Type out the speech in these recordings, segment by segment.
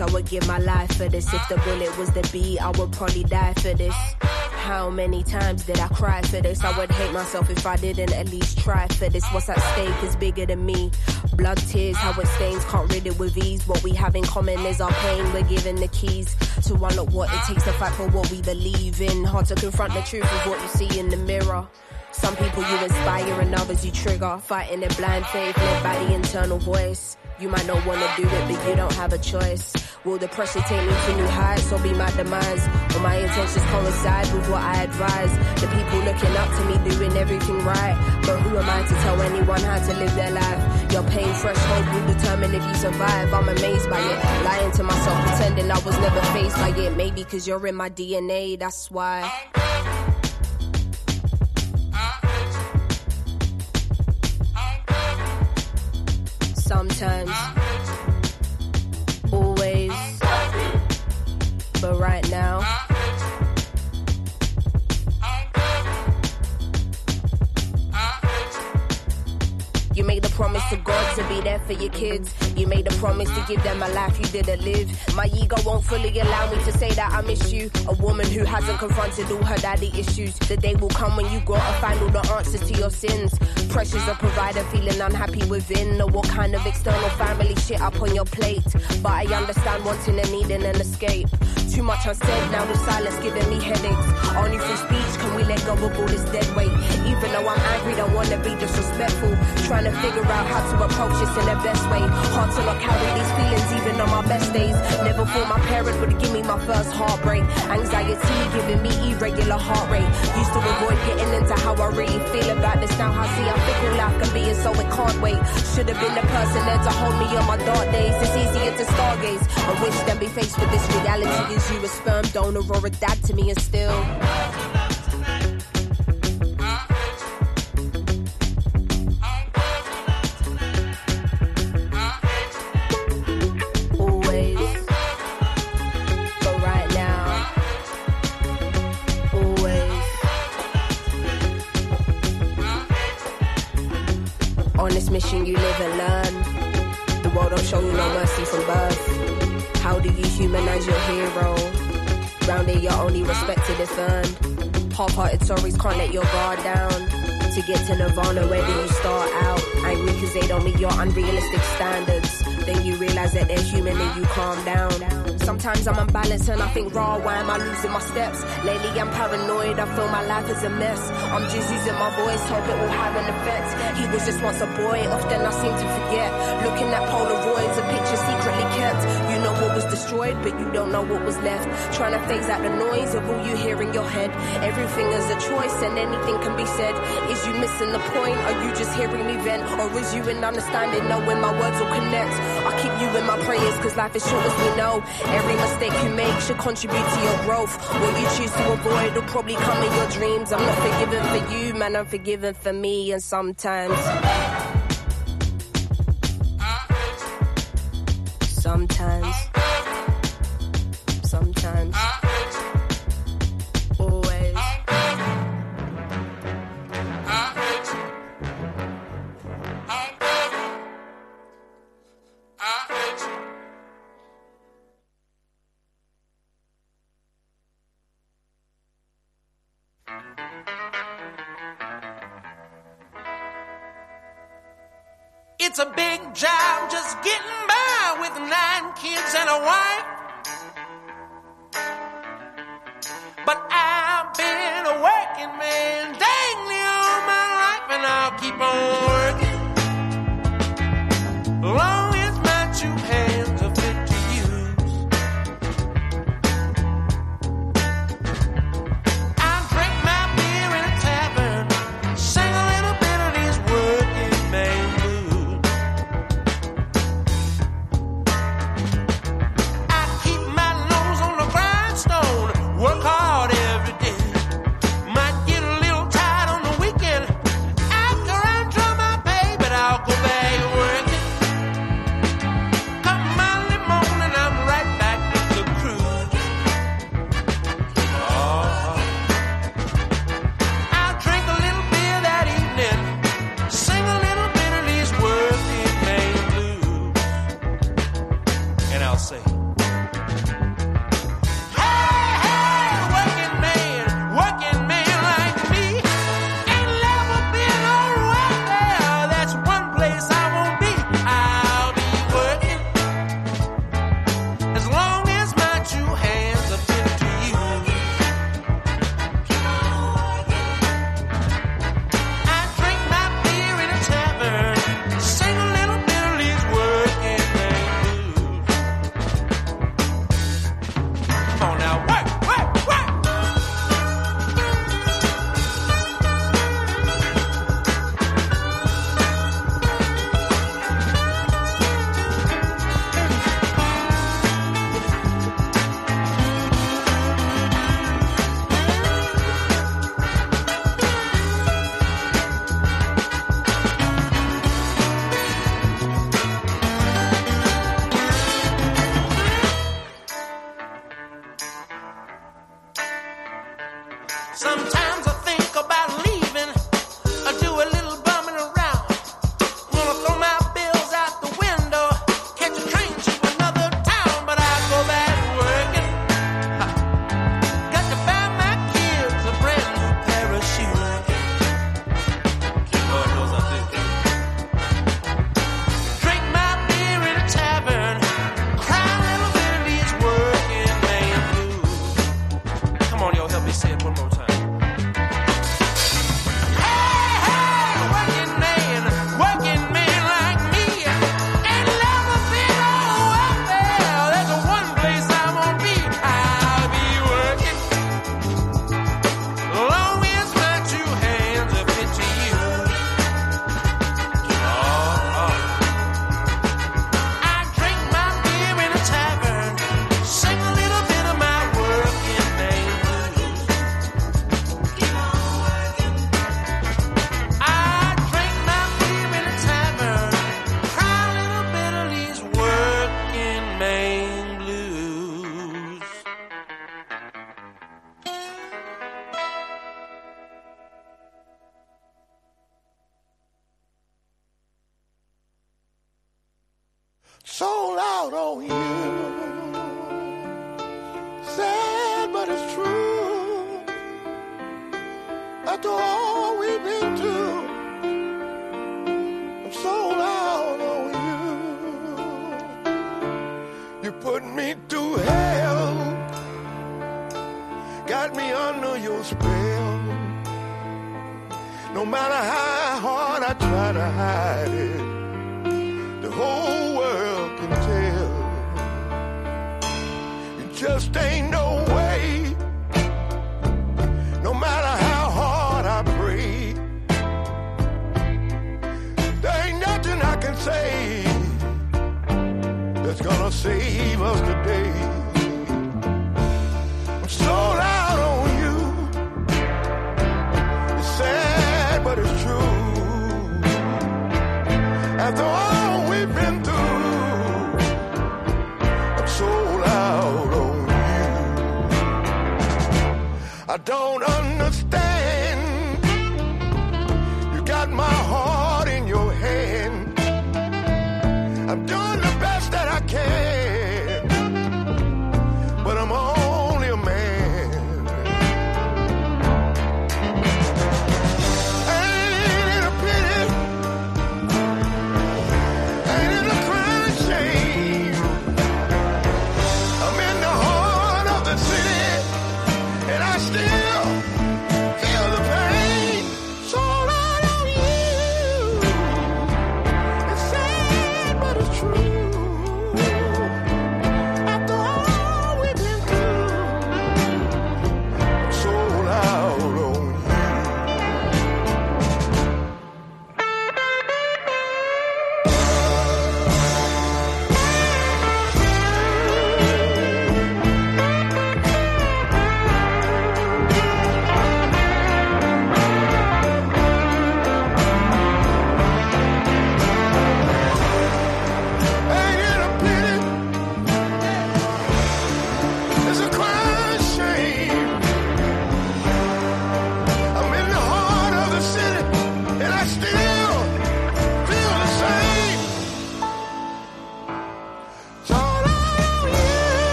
I would give my life for this. If the bullet was the beat, I would probably die for this. How many times did I cry for this? I would hate myself if I didn't at least try for this. What's at stake is bigger than me. Blood, tears, how it stains, can't rid it with ease. What we have in common is our pain. We're given the keys to unlock what it takes to fight for what we believe in. Hard to confront the truth of what you see in the mirror. Some people you inspire and others you trigger. Fighting in blind faith led by the internal voice. You might not wanna do it, but you don't have a choice. Will the pressure take me to new heights or be my demise? Will my intentions coincide with what I advise? The people looking up to me doing everything right. But who am I to tell anyone how to live their life? Your pain threshold will determine if you survive. I'm amazed by it. Lying to myself, pretending I was never faced by it. Maybe cause you're in my DNA, that's why. sometimes, promise to God to be there for your kids. You made a promise to give them a life you didn't live. My ego won't fully allow me to say that I miss you. A woman who hasn't confronted all her daddy issues. The day will come when you gotta find all the answers to your sins. Pressures of provider, feeling unhappy within. Or what kind of external family shit up on your plate. But I understand wanting and needing an escape. Too much unsaid, now with silence giving me headaches. Only through speech can we let go of all this dead weight. Even though I'm angry, don't wanna be disrespectful. Trying to figure out how to approach this in the best way. Hard to not carry these feelings even on my best days. Never thought my parents would give me my first heartbreak. Anxiety giving me irregular heart rate. Used to avoid getting into how I really feel about this. Now I see I'm fickle life can be, and so it can't wait. Should have been the person there to hold me on my dark days. It's easier to stargaze. I wish than be faced with this reality. You a sperm donor or a dad to me, and still. Mission, you live and learn. The world don't show you no humanize your hero? Round here, you're only respected if earned. Half-hearted stories can't let your guard down. To get to Nirvana, where do you start out? Angry cause they don't meet your unrealistic standards. Then you realize that they're human and you calm down. Sometimes I'm unbalanced and I think, raw, why am I losing my steps? Lately I'm paranoid, I feel my life is a mess. I'm just using my voice, hope it will have an effect. He was just once a boy, often I seem to forget. Looking at Polaroids, a picture destroyed, but you don't know what was left. Trying to phase out the noise of all you hear in your head. Everything is a choice and anything can be said. Is you missing the point? Are you just hearing me vent? Or is you in understanding, knowing my words will connect? I keep you in my prayers, cause life is short as we know. Every mistake you make should contribute to your growth. What you choose to avoid will probably come in your dreams. I'm not forgiven for you, man, I'm forgiven for me, and sometimes. Sometimes.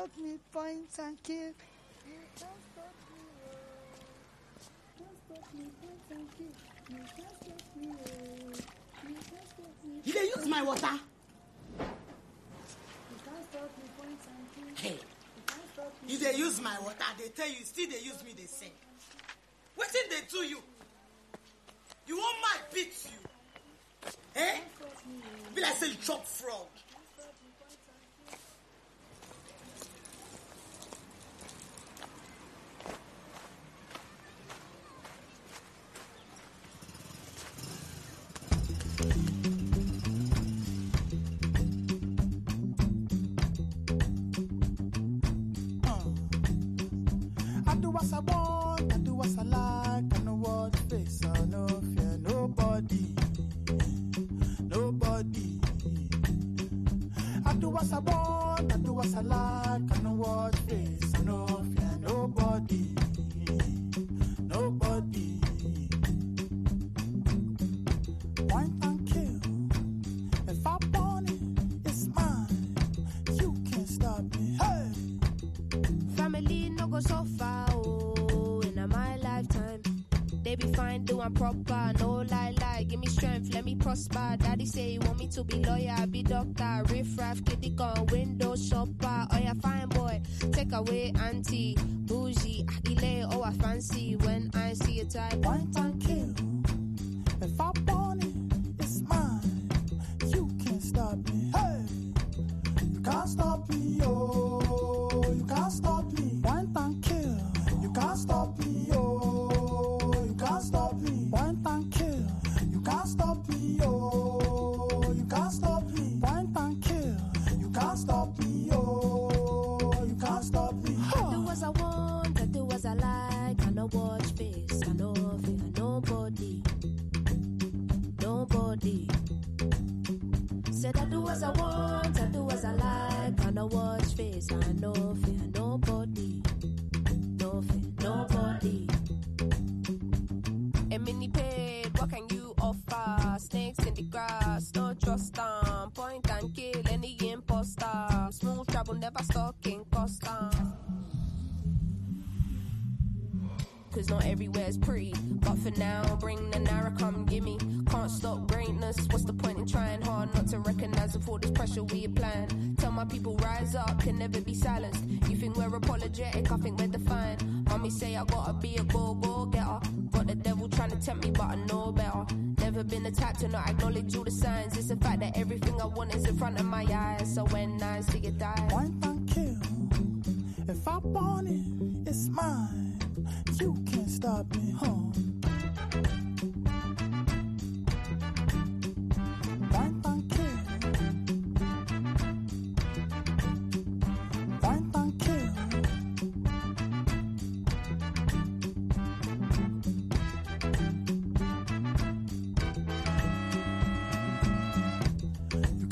help me find and kill. You can't stop me, oh. Can't stop me, point and kill. You can't stop me, oh. You can't stop me. You dey use my water. You can't stop me, point and kill. Hey. You dey use my water, I dey tell you, still dey use me, dey sing. Wetin dey do you? You wan mad beat you? Eh? Be like say you chop frog. prosper. Daddy say he want me to be lawyer, be doctor.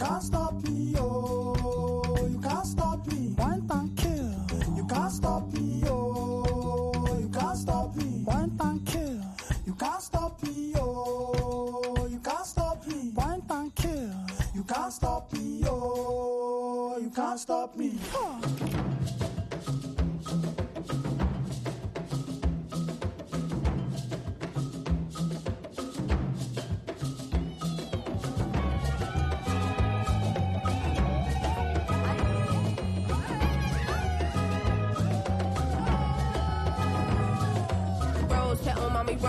can't stop me, oh. You can't stop me. One time kill. You can't stop me, oh. You can't stop me. One time kill. You can't stop me, oh. You can't stop me. One time kill. You can't stop me, oh. You can't stop me. Huh.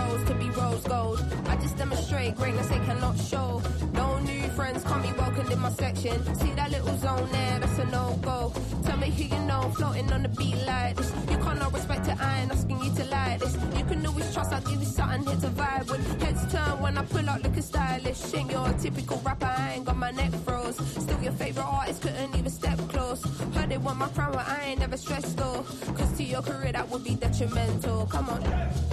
rose, could be rose gold. I just demonstrate greatness they cannot show. No new friends can't be welcomed in my section. See that little zone there, that's a no go. Tell me who you know, floating on the beat like this. You can't no respect to I ain't asking you to like this. You can always trust, I'll give you something here to vibe with. Heads turn when I pull out looking stylish. Ain't your typical rapper, I ain't got my neck froze. Still your favorite artist, couldn't even step close. Heard they want my crown, but I ain't never stressed though. Cause to your career, that would be detrimental. Come on.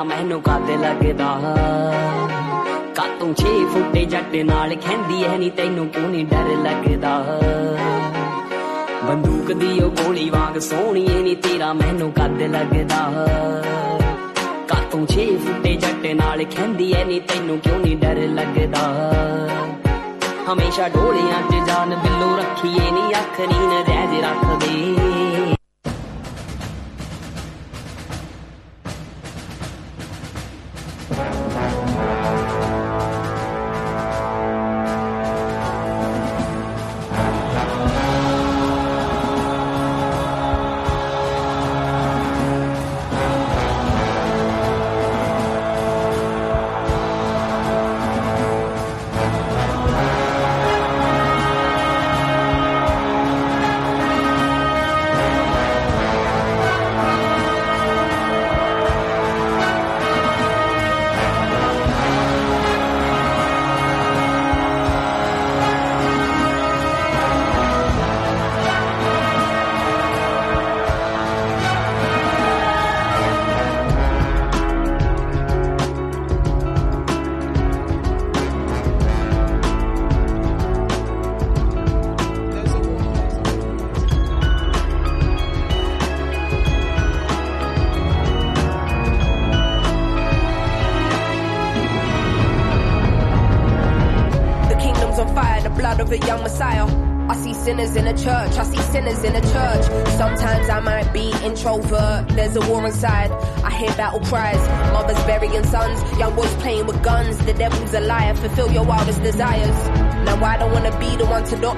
ਤੇਰਾ ਮੈਨੂੰ ਕਾਦੇ ਲੱਗਦਾ। ਕਾ ਤੂੰ 6 ਫੁੱਟੇ ਜੱਟ ਨਾਲ ਖੈਂਦੀ ਐ ਨਹੀਂ ਤੈਨੂੰ ਕਿਉਂ ਨਹੀਂ ਡਰ ਲੱਗਦਾ? ਬੰਦੂਕ ਦੀ ਉਹ ਗੋਲੀ ਵਾਂਗ ਸੋਹਣੀਏ ਨਹੀਂ ਤੇਰਾ ਮੈਨੂੰ ਕਾਦੇ ਲੱਗਦਾ। ਕਾ ਤੂੰ 6 ਫੁੱਟੇ ਜੱਟ ਨਾਲ ਖੈਂਦੀ ਐ ਨਹੀਂ ਤੈਨੂੰ ਕਿਉਂ ਨਹੀਂ ਡਰ ਲੱਗਦਾ? ਹਮੇਸ਼ਾ ਢੋਲੀਆਂ 'ਚ ਜਾਨ ਬਿੱਲੋ ਰੱਖੀਏ ਨਹੀਂ ਅੱਖ ਰਹਿ ਜੇ ਰੱਖਦੇ।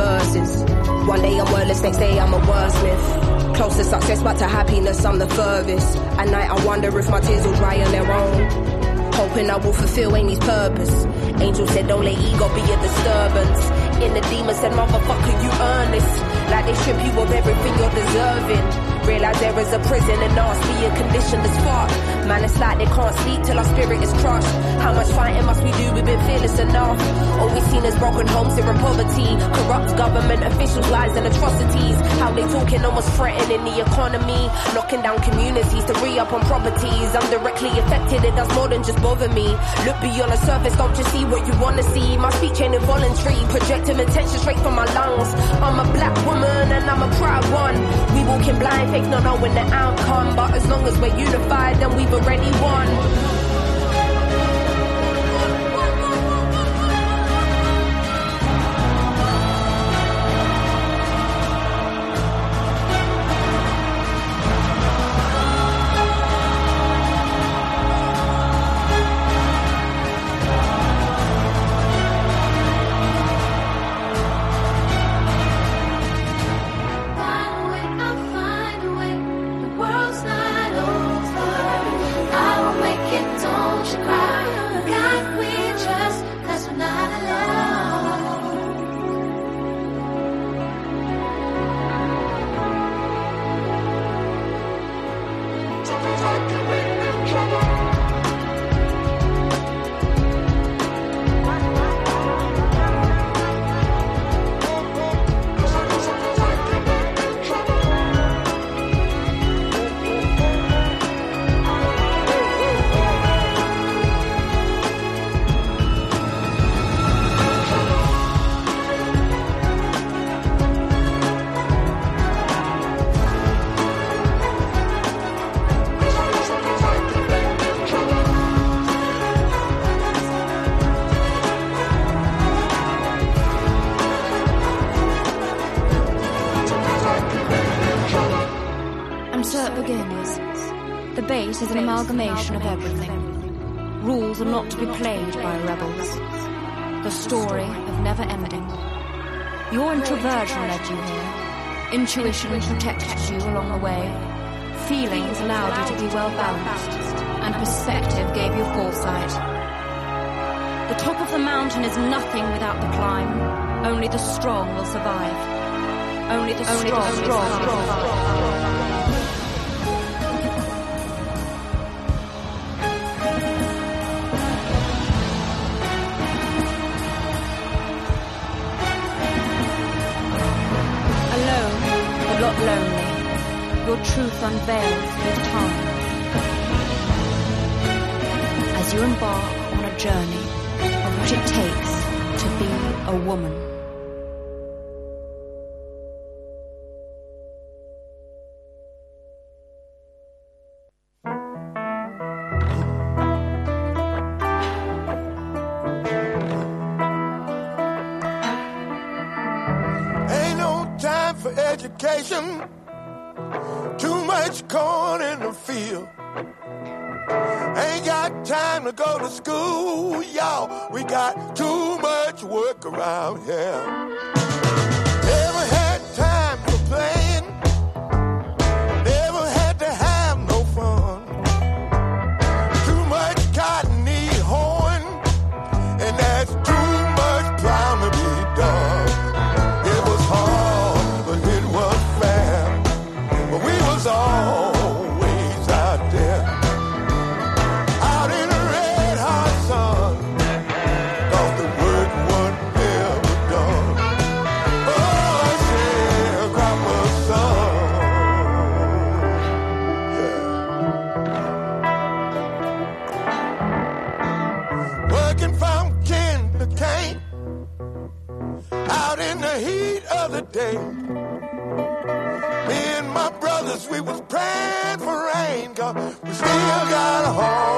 Verses. One day I'm wordless, next day I'm a wordsmith. Close to success, but to happiness I'm the furthest. At night I wonder if my tears will dry on their own. Hoping I will fulfill Amy's purpose. Angel said don't let ego be a disturbance. In the demon said motherfucker you earn this. Like they strip you of everything you're deserving. Realize there is a prison and nasty and conditioned as fuck. Man, it's like they can't sleep till our spirit is crushed. How much fighting must we do? We've been fearless enough. All we've seen is broken homes here in poverty. Corrupt government officials, lies and atrocities. How they talking almost threatening the economy. Knocking down communities to re-up on properties. I'm directly affected, it does more than just bother me. Look beyond the surface, don't just see what you wanna see. My speech ain't involuntary, projecting attention straight from my lungs. I'm a black woman and I'm a proud one. We walking blind, faith not knowing the outcome. But as long as we're unified, then we've already won. Introversion led you here. Intuition protected you along the way. Feelings allowed you to be well balanced. And perspective gave you foresight. The top of the mountain is nothing without the climb. Only the strong will survive. Only the strong, will survive. Your truth unveils with time. As you embark on a journey of what it takes to be a woman. Ain't no time for education. Much corn in the field. Ain't got time to go to school, y'all. We got too much work around here. Never day. Me and my brothers, we was praying for rain, cause we still got a that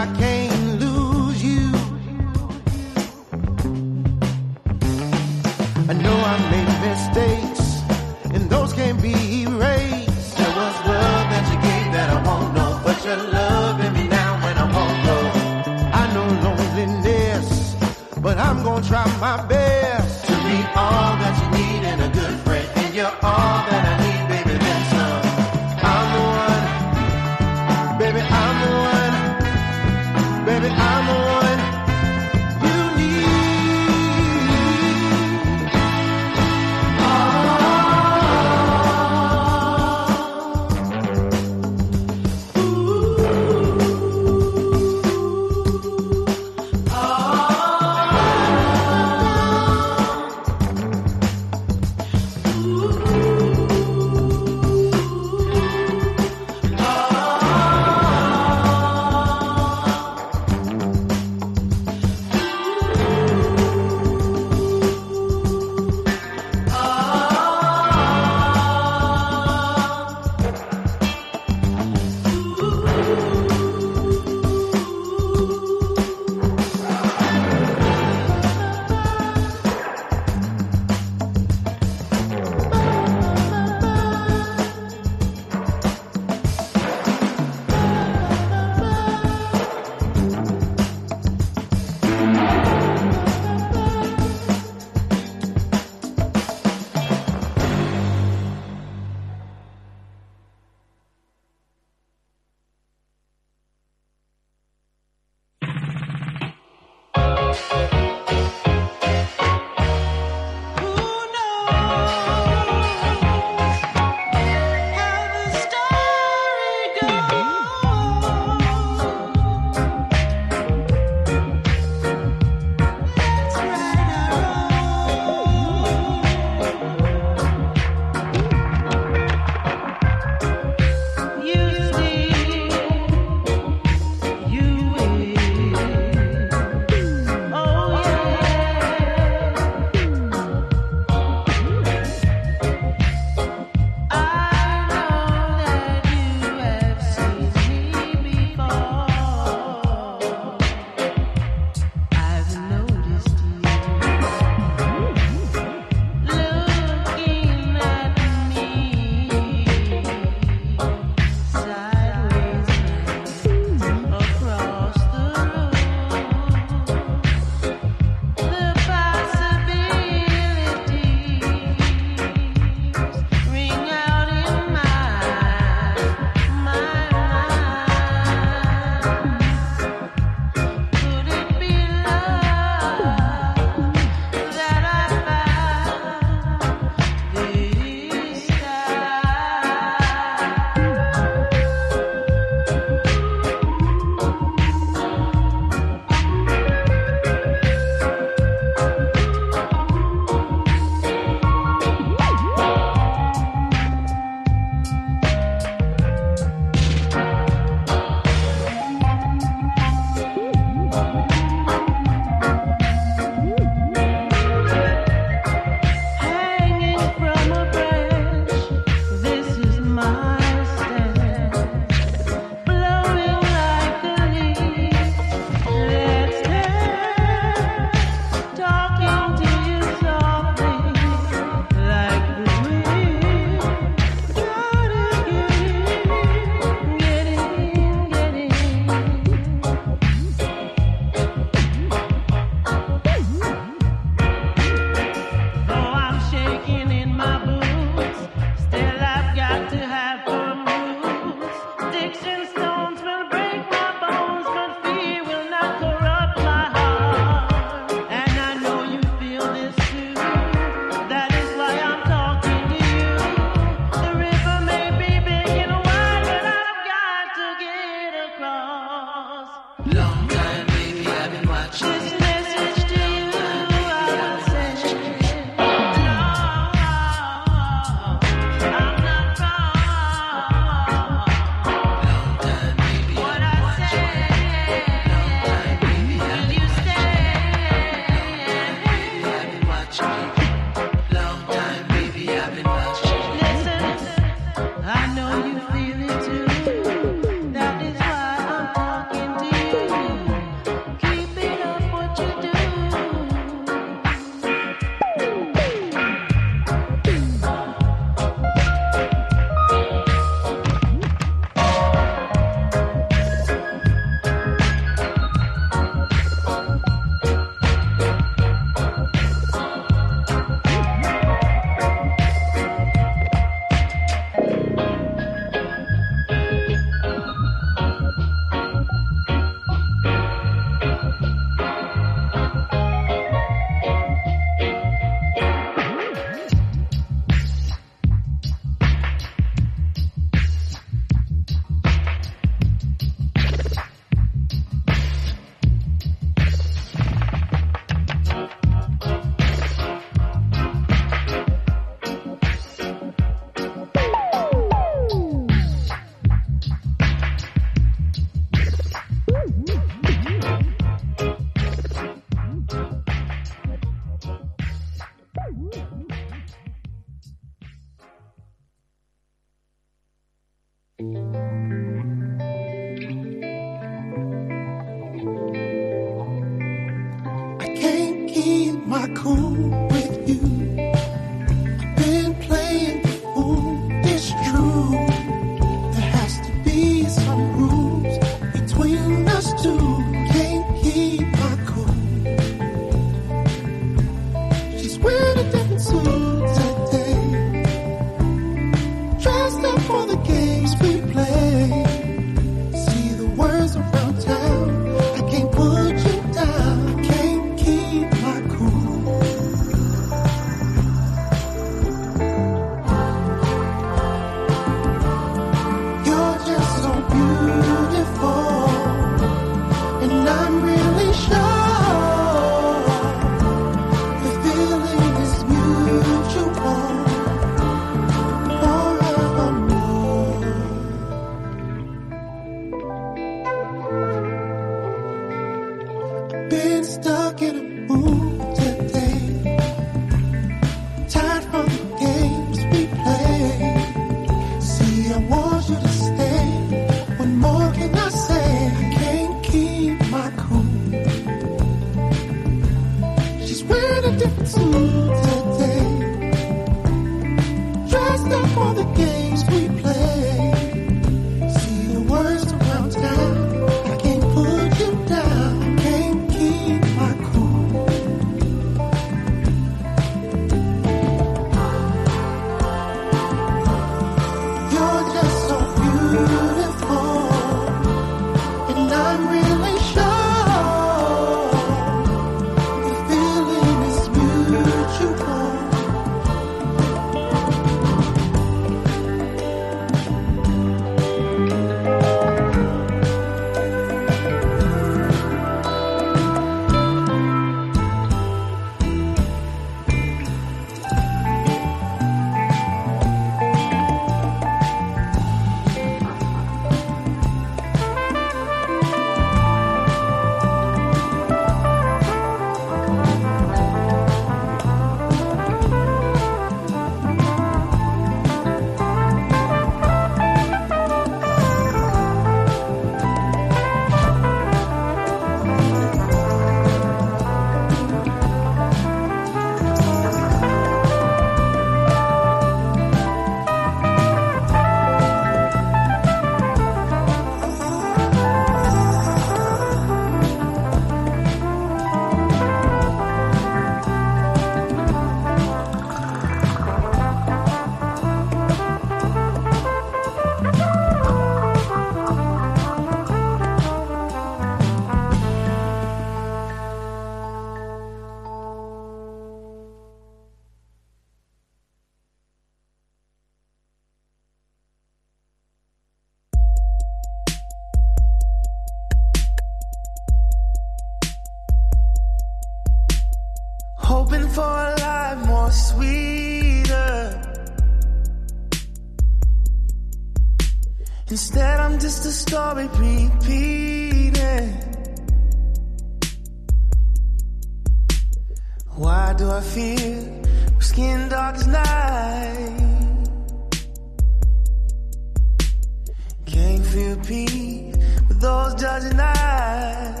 feel peace with those judging eyes.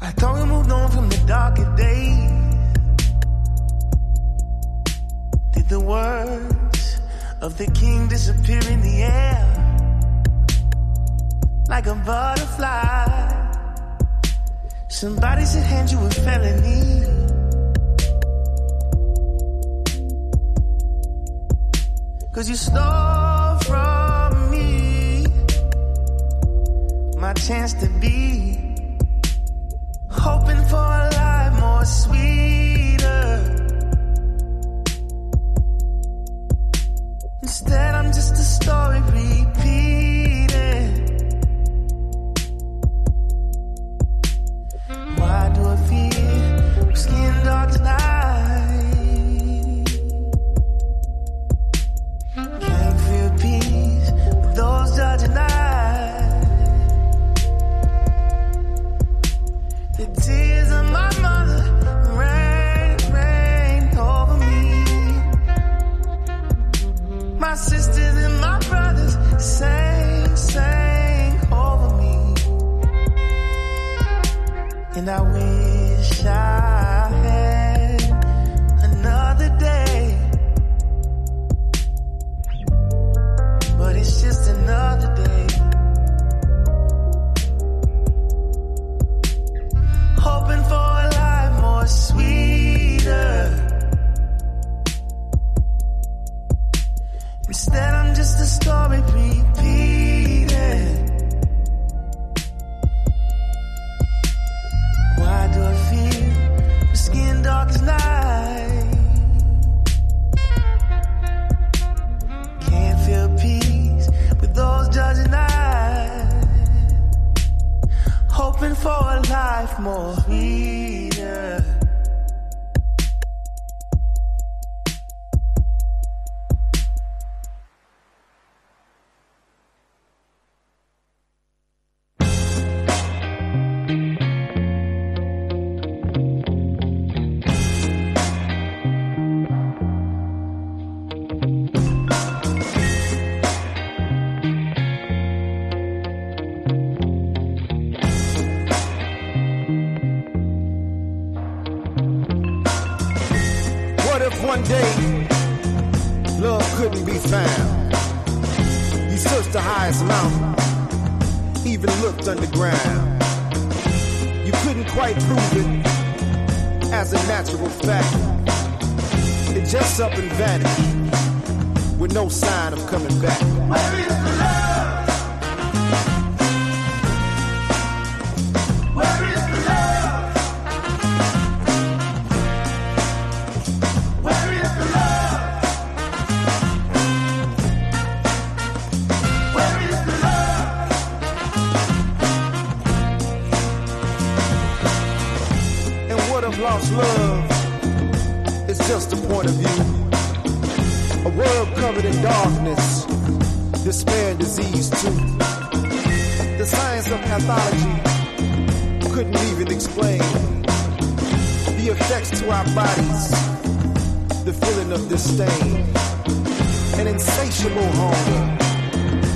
I thought we moved on from the darker days. Did the words of the king disappear in the air like a butterfly? Somebody should hand you a felony. Cause you stole from me my chance to be. Hoping for a life more sweeter. Instead, I'm just a story repeat.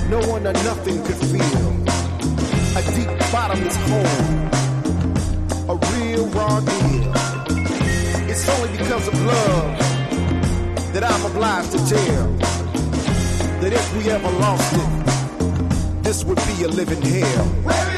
no one or nothing could feel. A deep bottomless hole, a real raw deal. It's only because of love that I'm obliged to tell that if we ever lost it, this would be a living hell.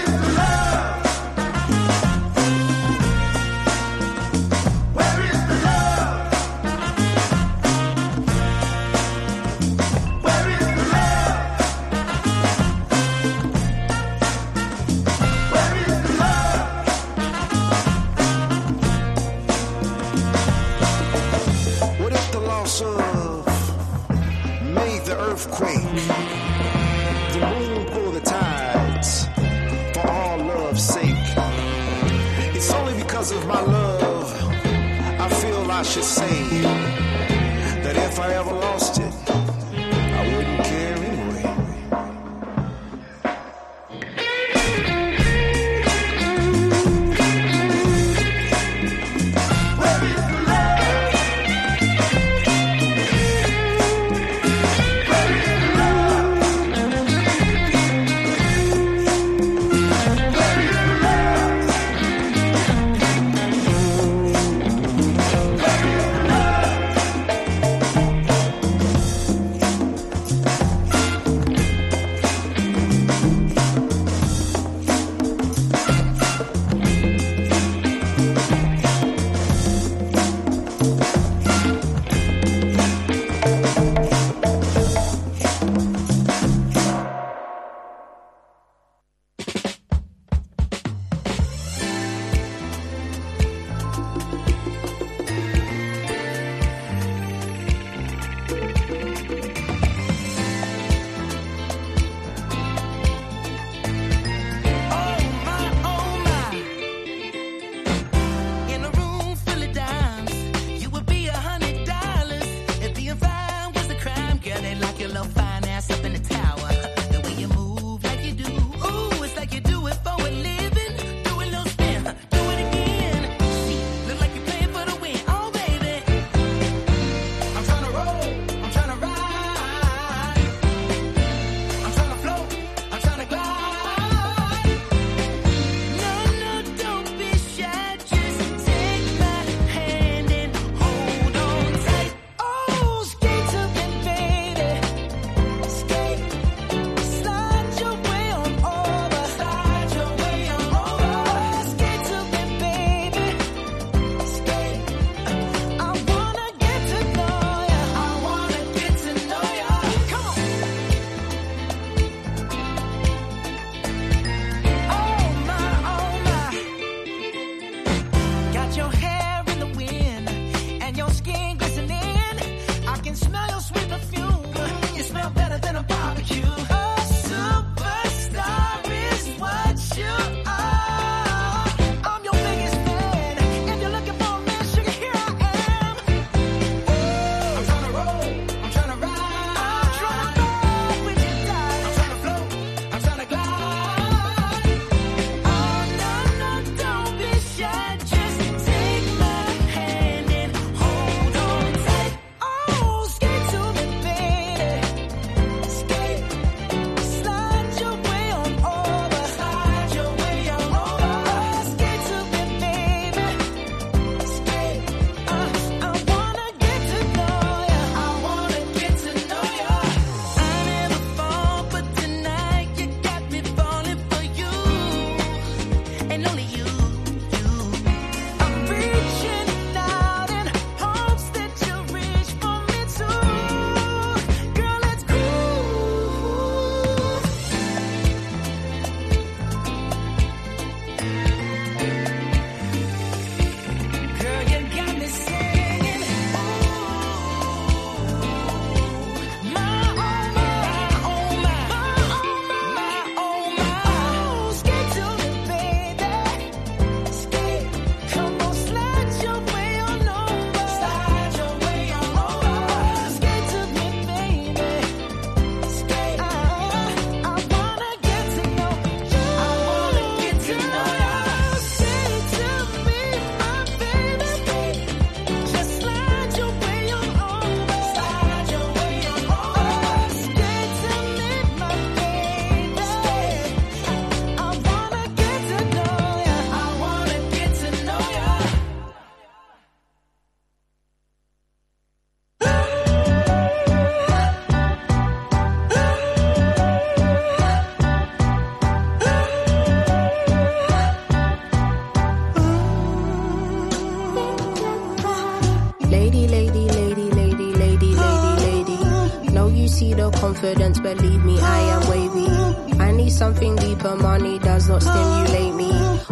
Confidence, believe me, I am wavy. I need something deeper, money does not stimulate me.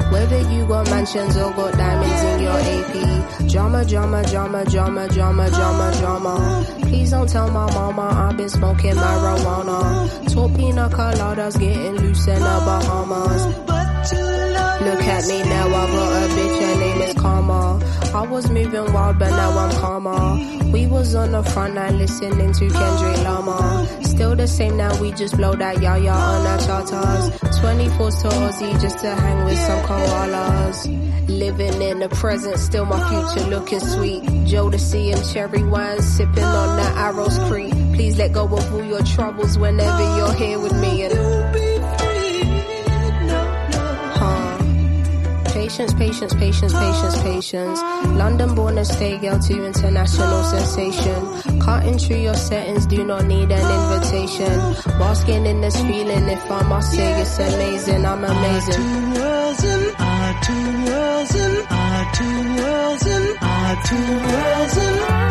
Whether you got mansions or got diamonds in your AP. Drama, drama, drama, drama, drama, drama, drama. Please don't tell my mama I've been smoking marijuana. Tall pina coladas getting loose in the Bahamas. Look at me now, I got a bitch, her name is Karma. I was moving wild, but now I'm calmer. We was on the front line listening to Kendrick Lamar. Still the same now, we just blow that yaya on our charters. 24 to Aussie just to hang with some koalas. Living in the present, still my future looking sweet. Jodeci and cherry wine, sipping on that Arrows Creek. Please let go of all your troubles whenever you're here with me. And Patience, patience, patience, patience, patience. London born and stay girl to international sensation. Cutting through your settings, do not need an invitation. Basking in this feeling, if I must say it's amazing, I'm amazing. worlds our two worlds and our two worlds and our two worlds and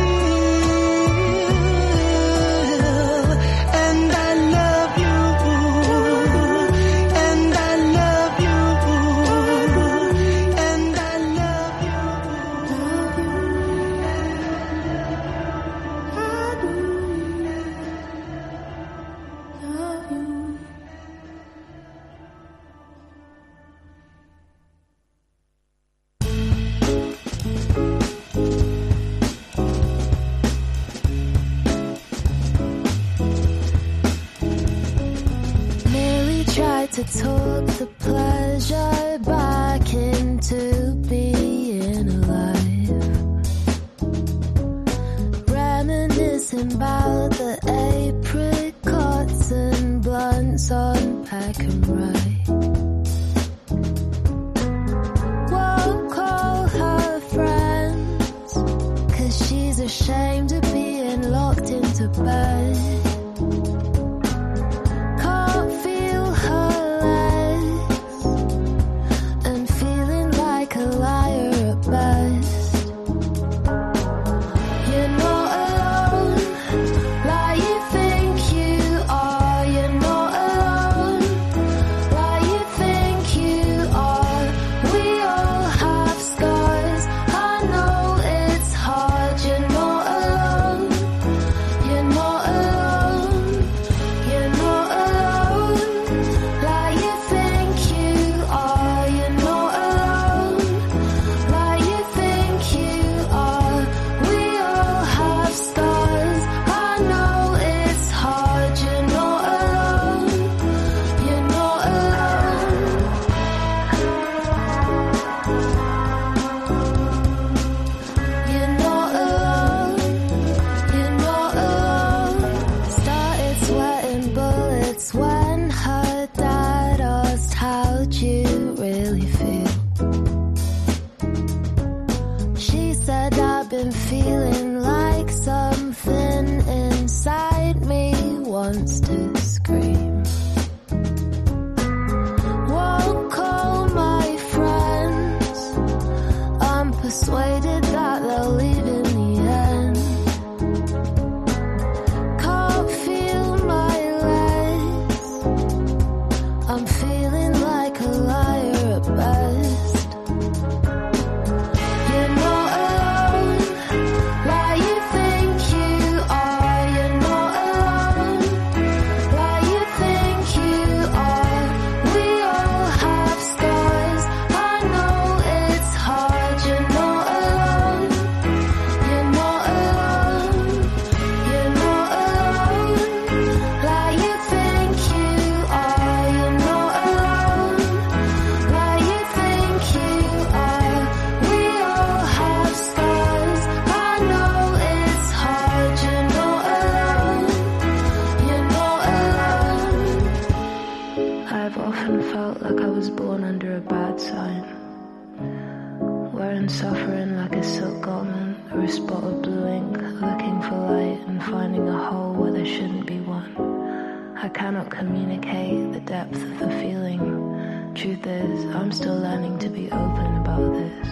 and finding a hole where there shouldn't be one. I cannot communicate the depth of the feeling. Truth is, I'm still learning to be open about this.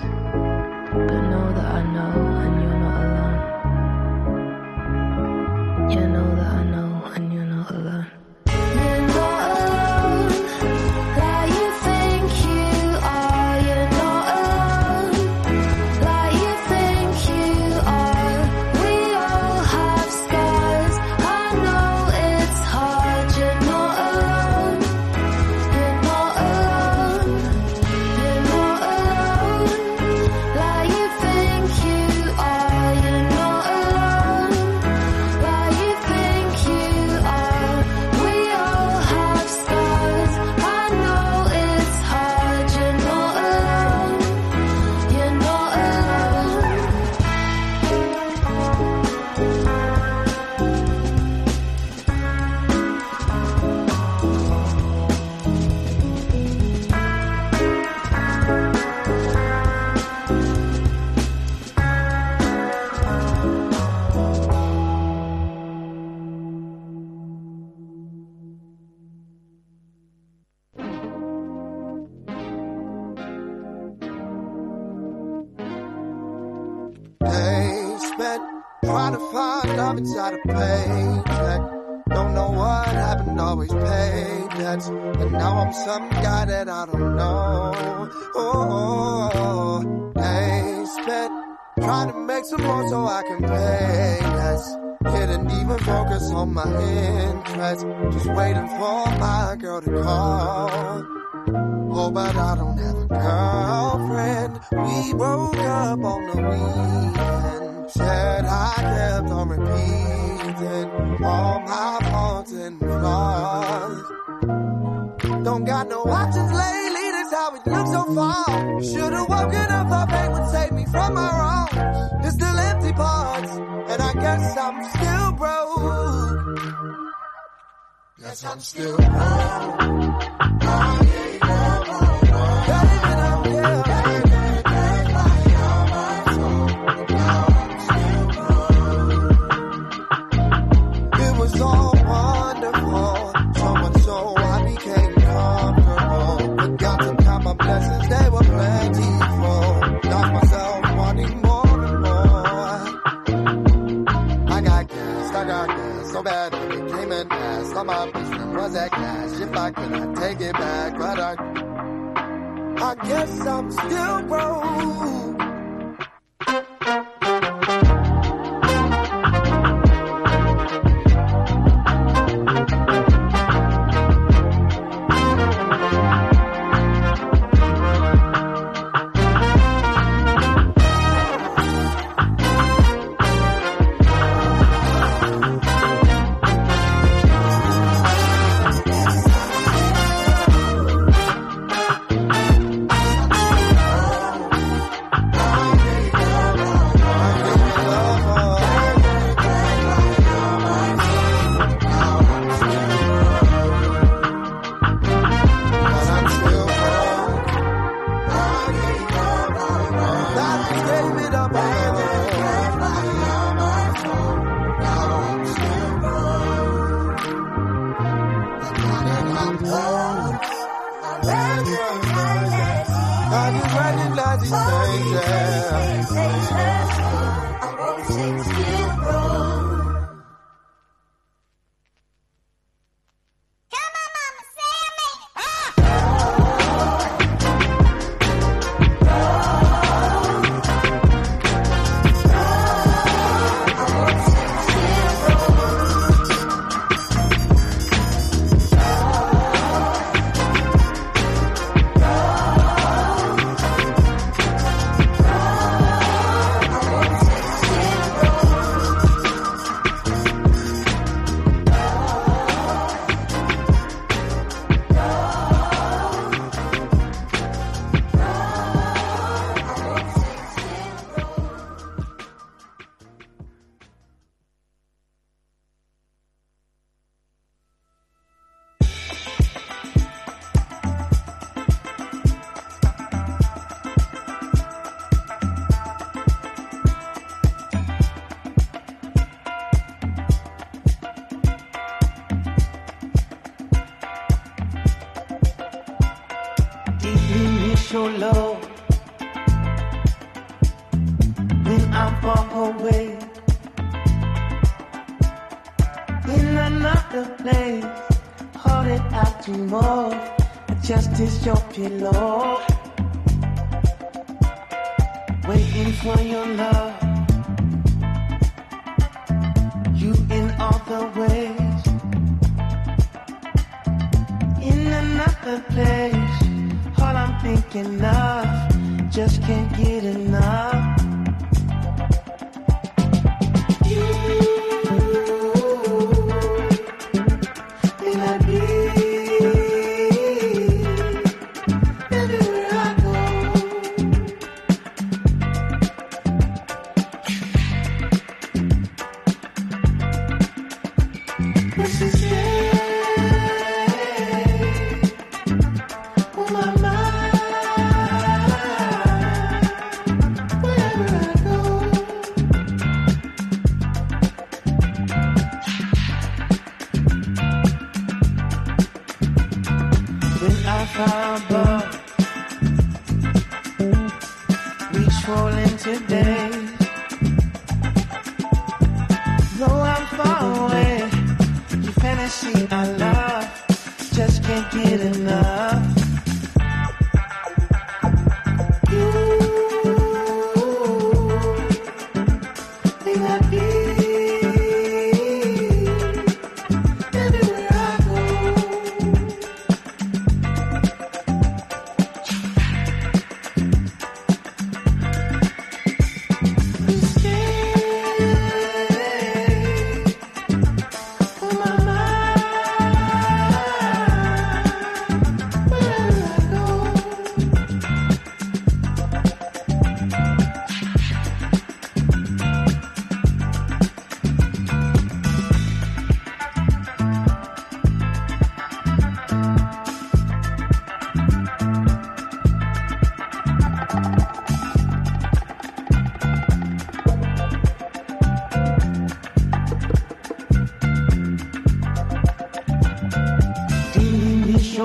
But know that I know. interest, just waiting for my girl to call. Oh, but I don't have a girlfriend. We broke up on the weekend. Said I kept on repeating all my faults and flaws. Don't got no options lately, that's how it looks so far. Should've woken up, her pain would save me from my wrongs. It's still empty parts, and I guess I'm Cause I'm still alive. was that cash if I could not take it back, but I, I guess I'm still broke. below.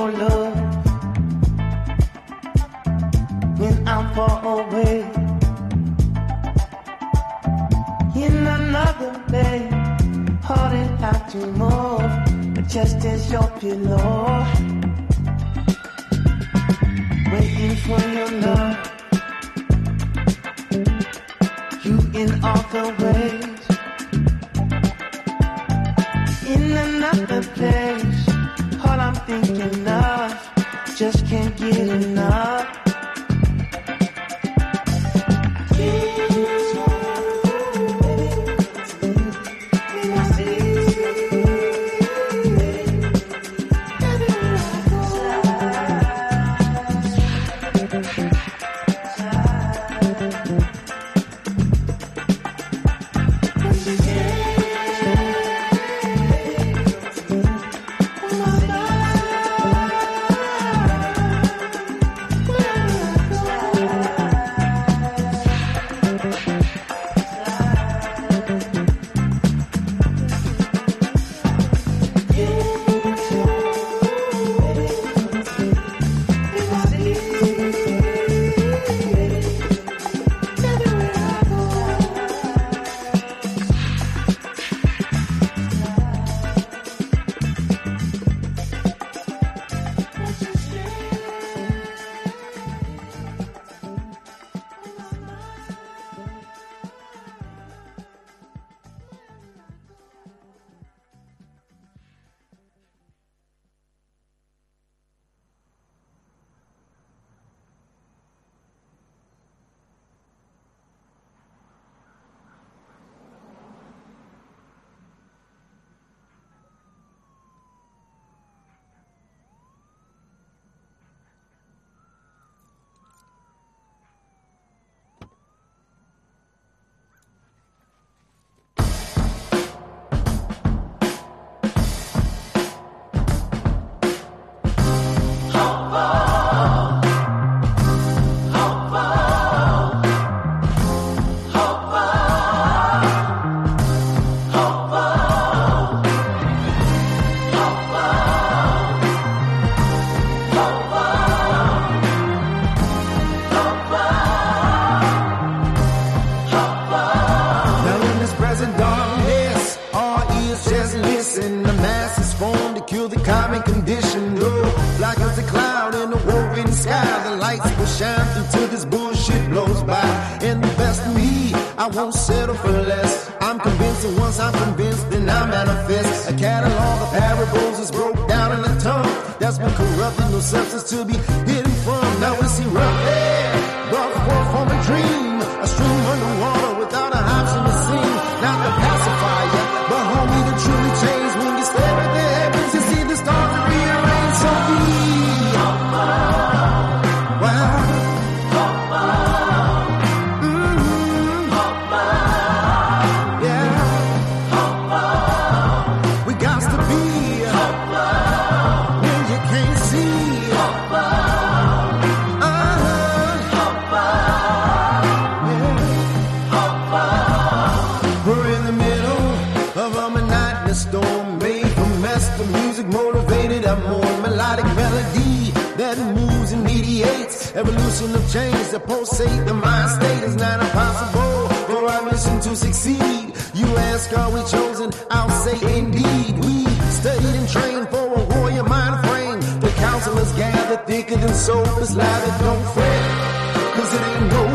your love when I'm far away. In another day, heart out but just as your pillow. a more melodic melody that moves and mediates. Evolution of change that pulsate the mind state is not impossible for our mission to succeed. You ask, are we chosen? I'll say indeed. We studied and trained for a warrior mind frame. The counselors gather thicker than soap is live. Don't fret, cause it ain't no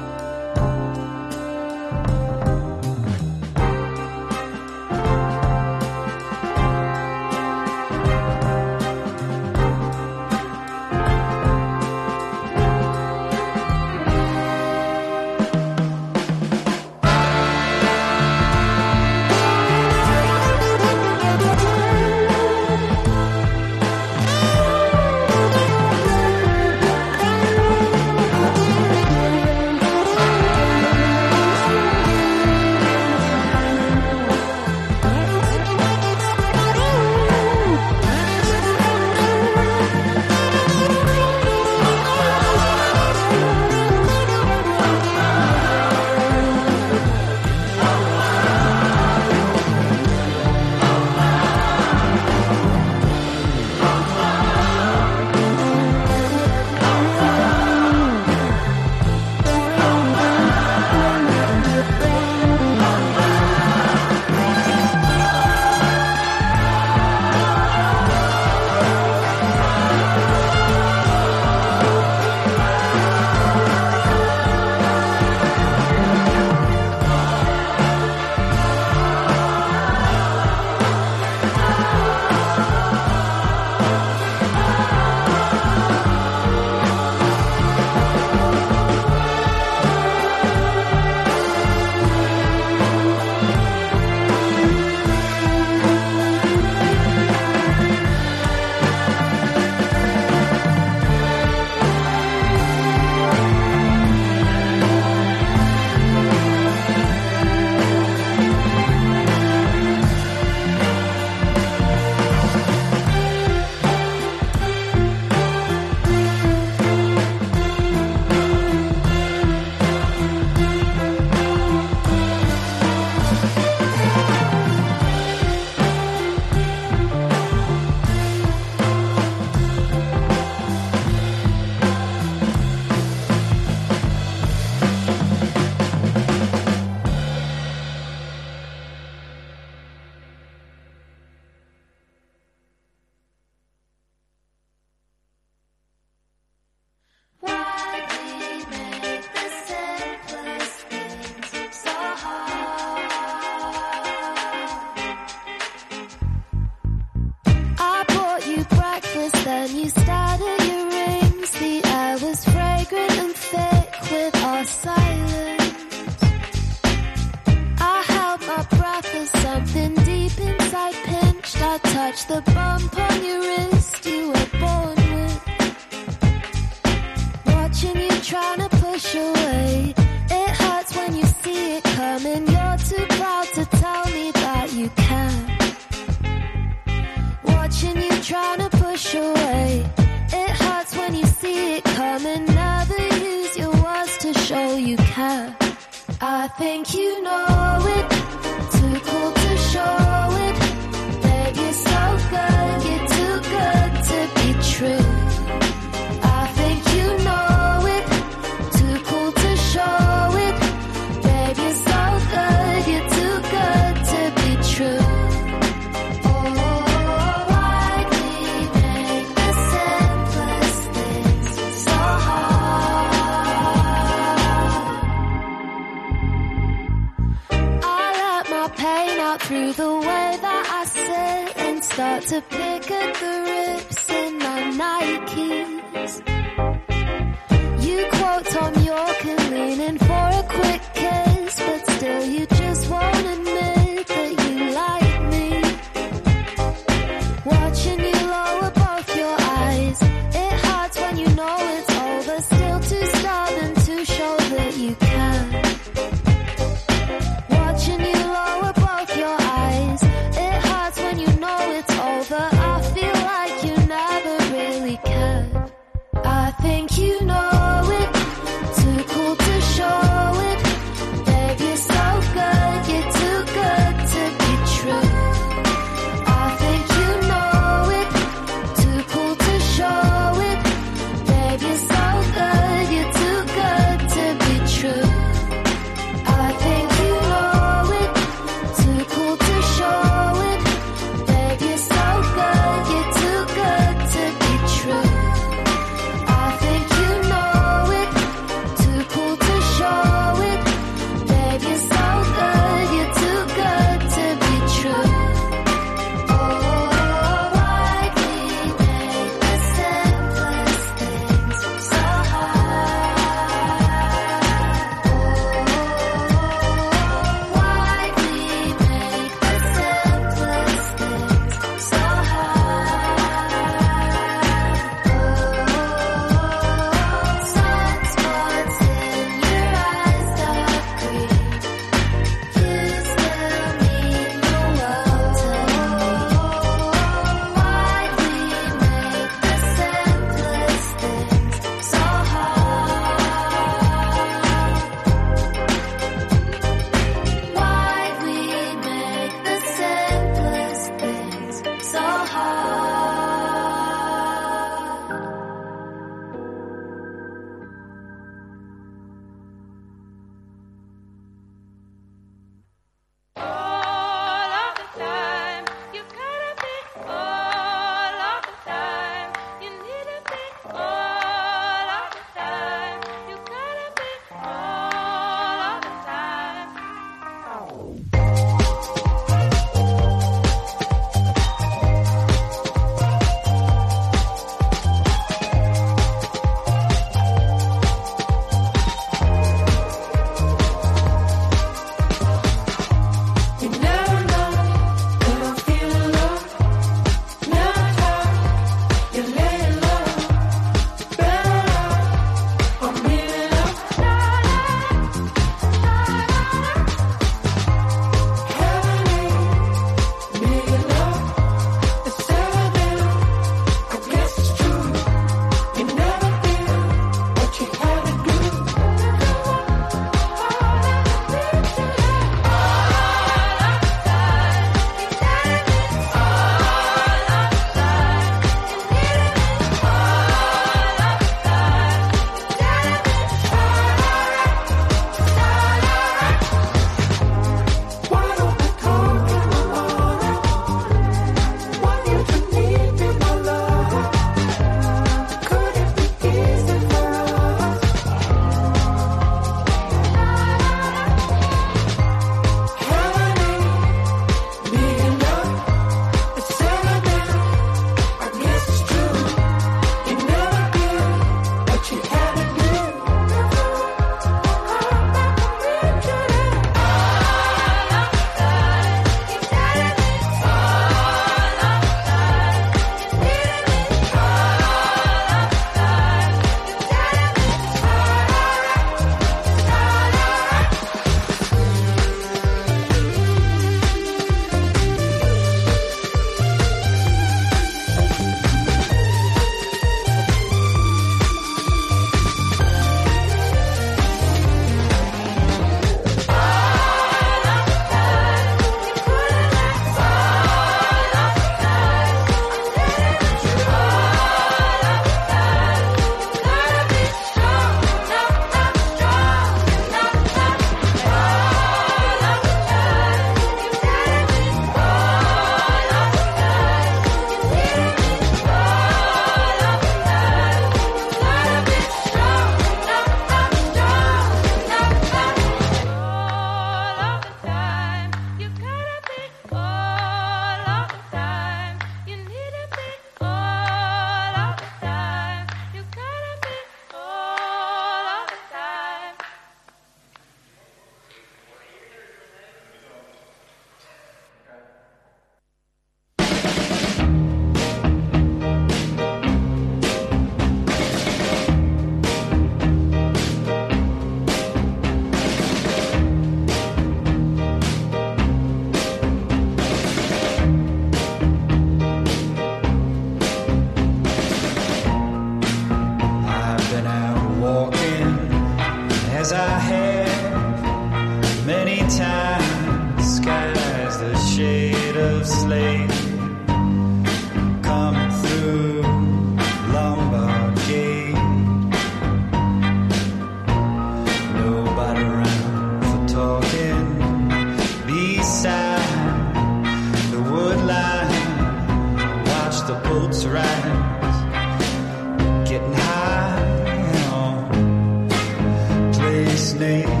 name.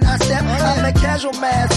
when I step. I'm a casual man,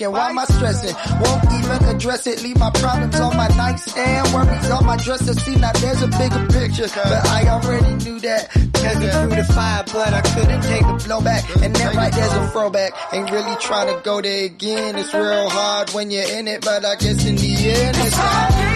And Why am I stressing? Won't even address it. Leave my problems on my nightstand. Worries on my dresser. See, now there's a bigger picture. But I already knew that. Cause it through the fire, but I couldn't take the blowback. And that right there's a throwback. Ain't really trying to go there again. It's real hard when you're in it, but I guess in the end it's hard.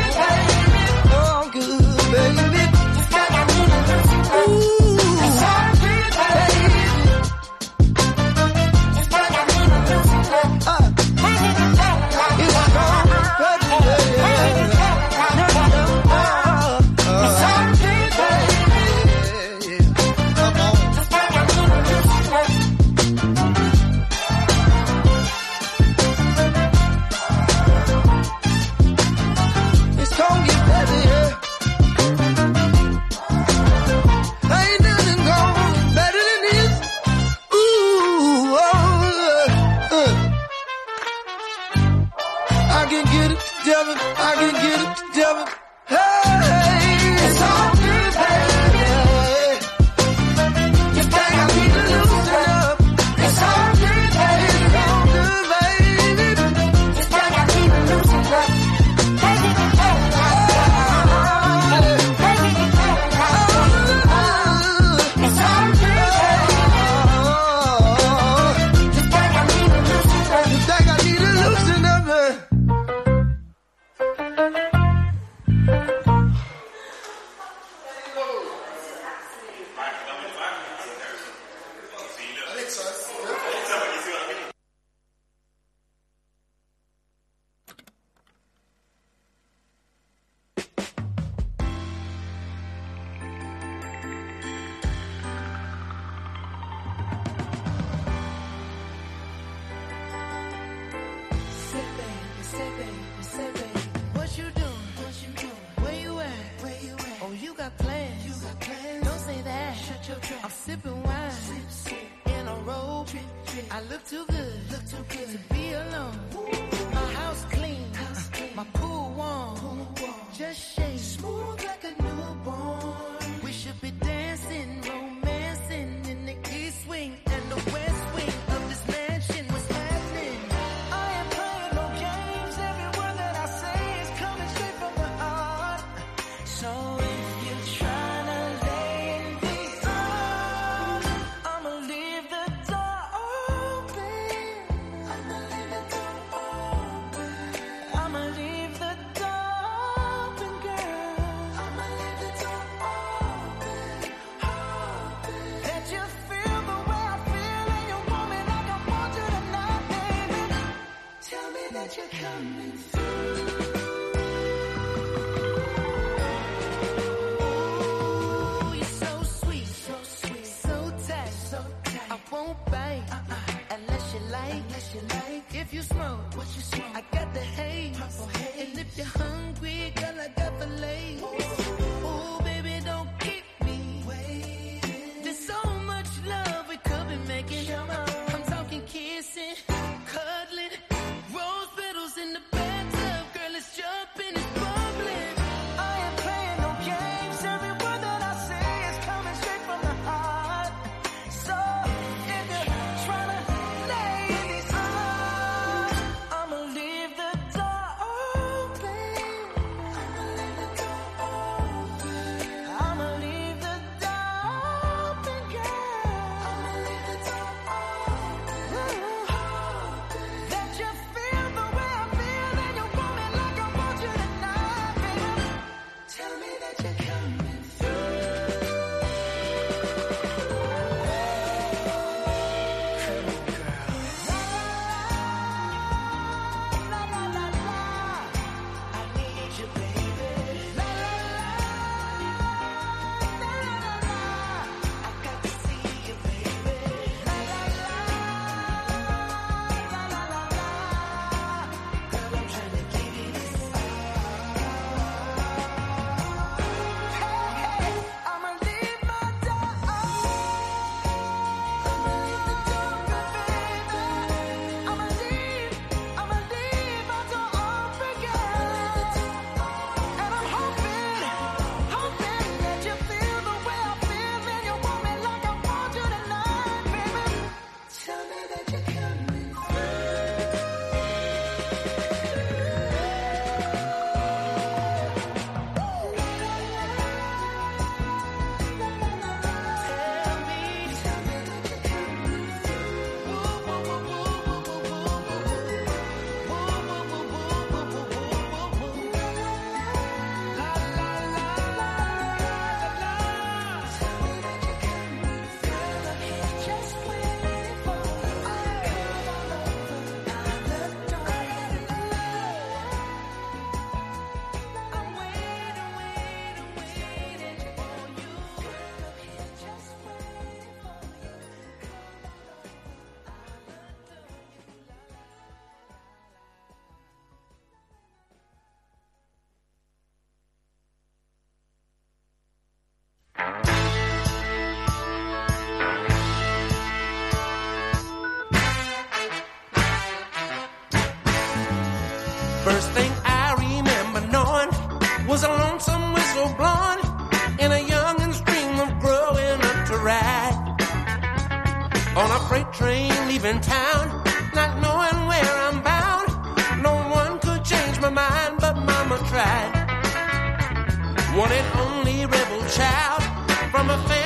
look too good, look too good to be alone. My house clean, house clean. my pool warm, pool warm. just shake smooth like a newborn. you smoke, what you smoke? I got the haze. Purple haze. And if you're hungry, girl, I got the lace. first thing I remember knowing was a lonesome whistle blowing in a youngin's dream of growing up to ride on a freight train leaving town, not knowing where I'm bound. No one could change my mind, but Mama tried. One and only rebel child from a family.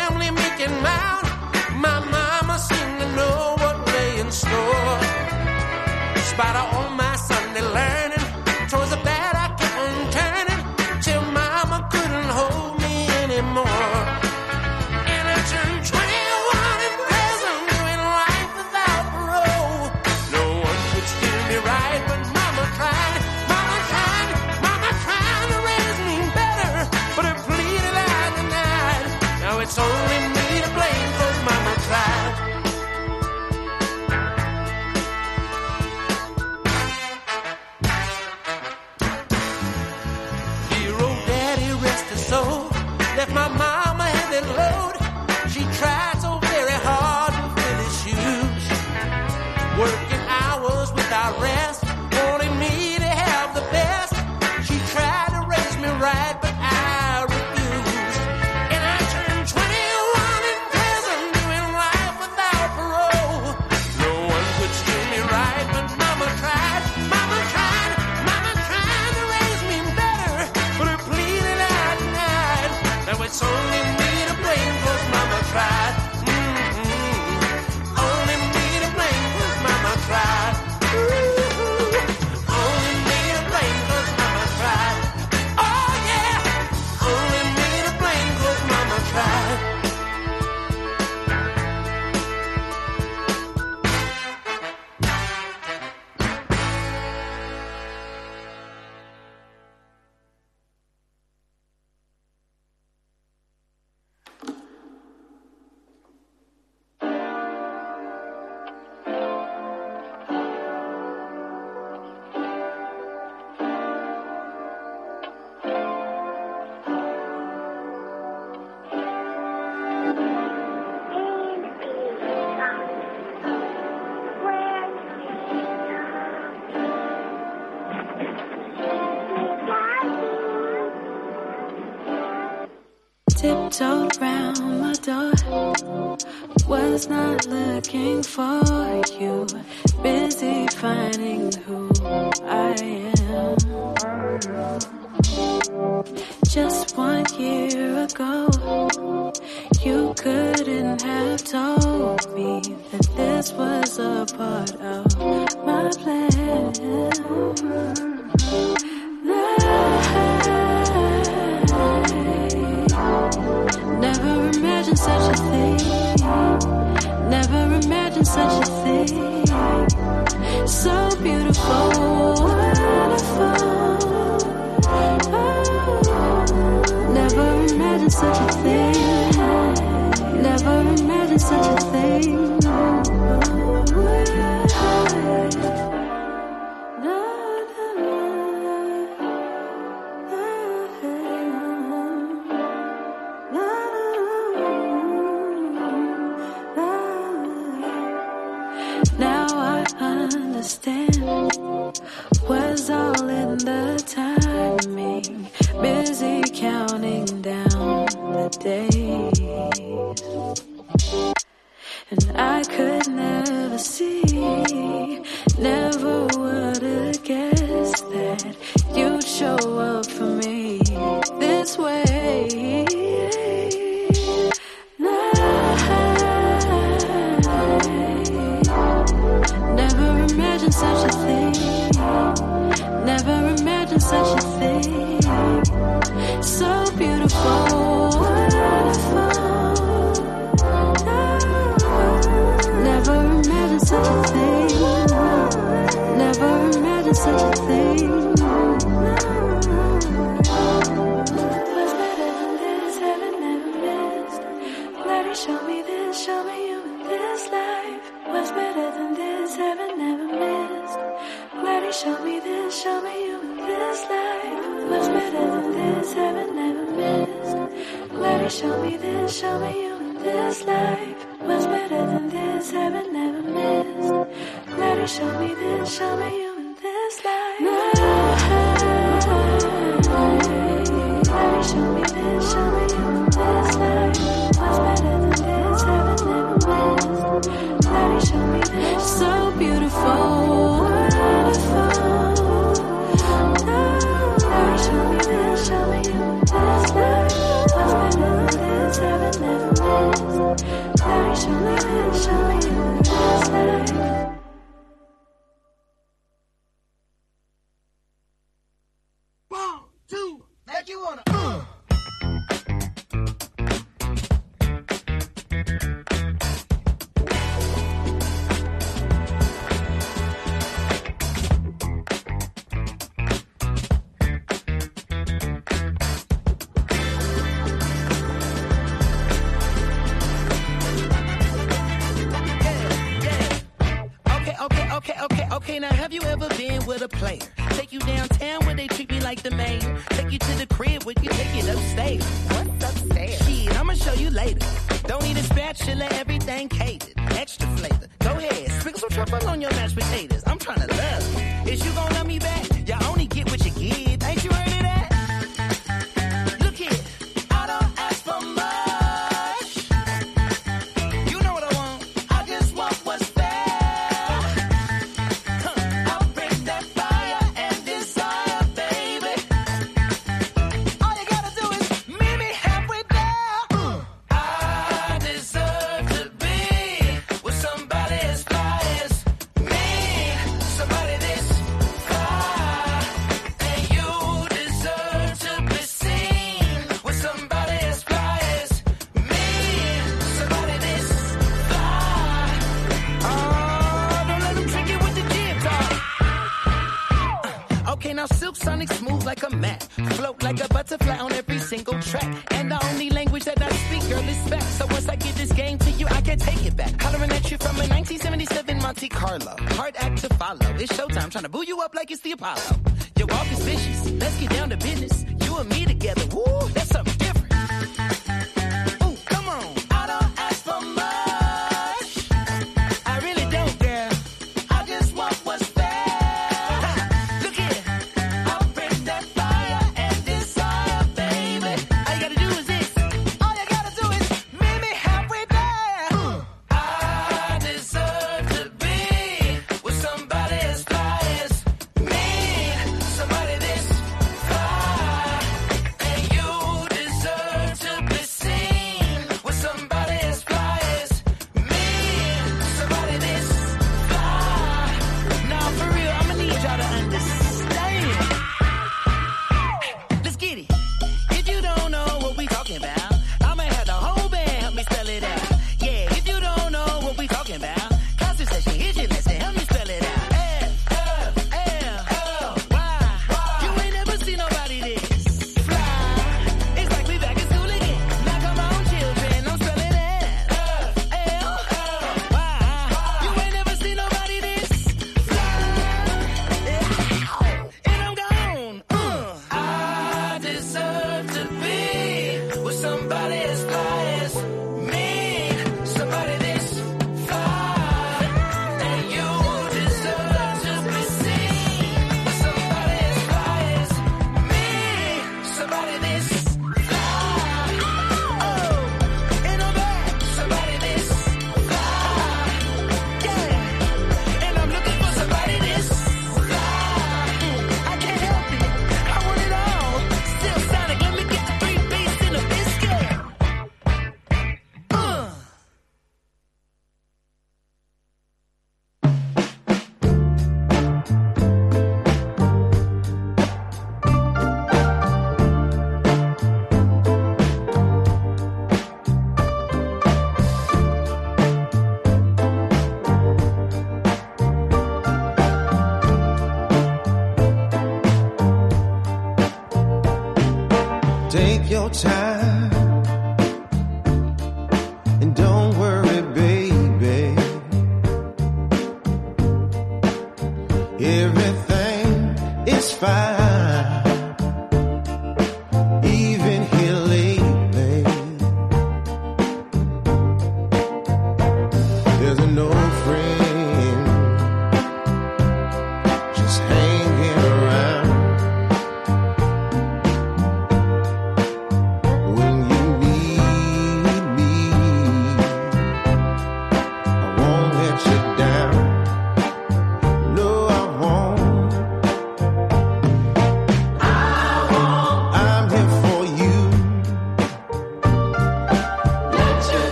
understand was all in the timing. Busy counting down the days. And I could never see, never would have guessed that you'd show up for me this way. Show me this, show me you in this life.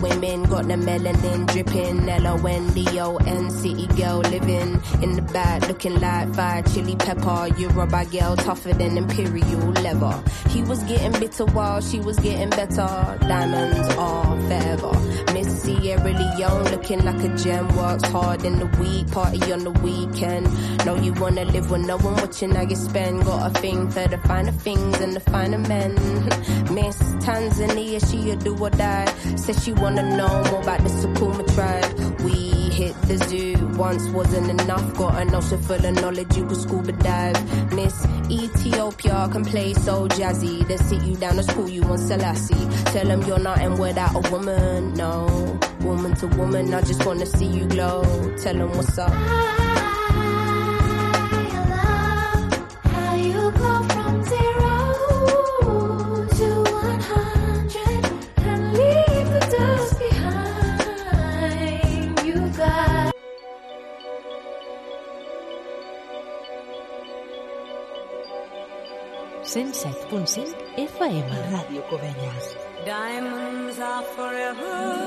Women got the melanin dripping. L-O-N-D-O-N city girl living in the back looking like fire chili pepper. Yoruba girl tougher than imperial leather. He was getting bitter while she was getting better. Diamonds are forever. Miss Sierra Leone looking like a gem. Works hard in the week, party on the weekend. Know you wanna live with no one watching how you spend. Got a thing for the finer things and the finer men. Miss Tanzania, she a do or die. Says she wanna know more about the Sukuma tribe. We hit the zoo, once wasn't enough. Got an ocean full of knowledge, you could scuba dive. Miss Ethiopia can play so jazzy. They sit you down to school, you on Selassie. Tell them you're not nothing without a woman, no. Woman to woman, I just wanna see you glow. Tell them what's up. FM. Ràdio Cubelles. Diamonds are forever.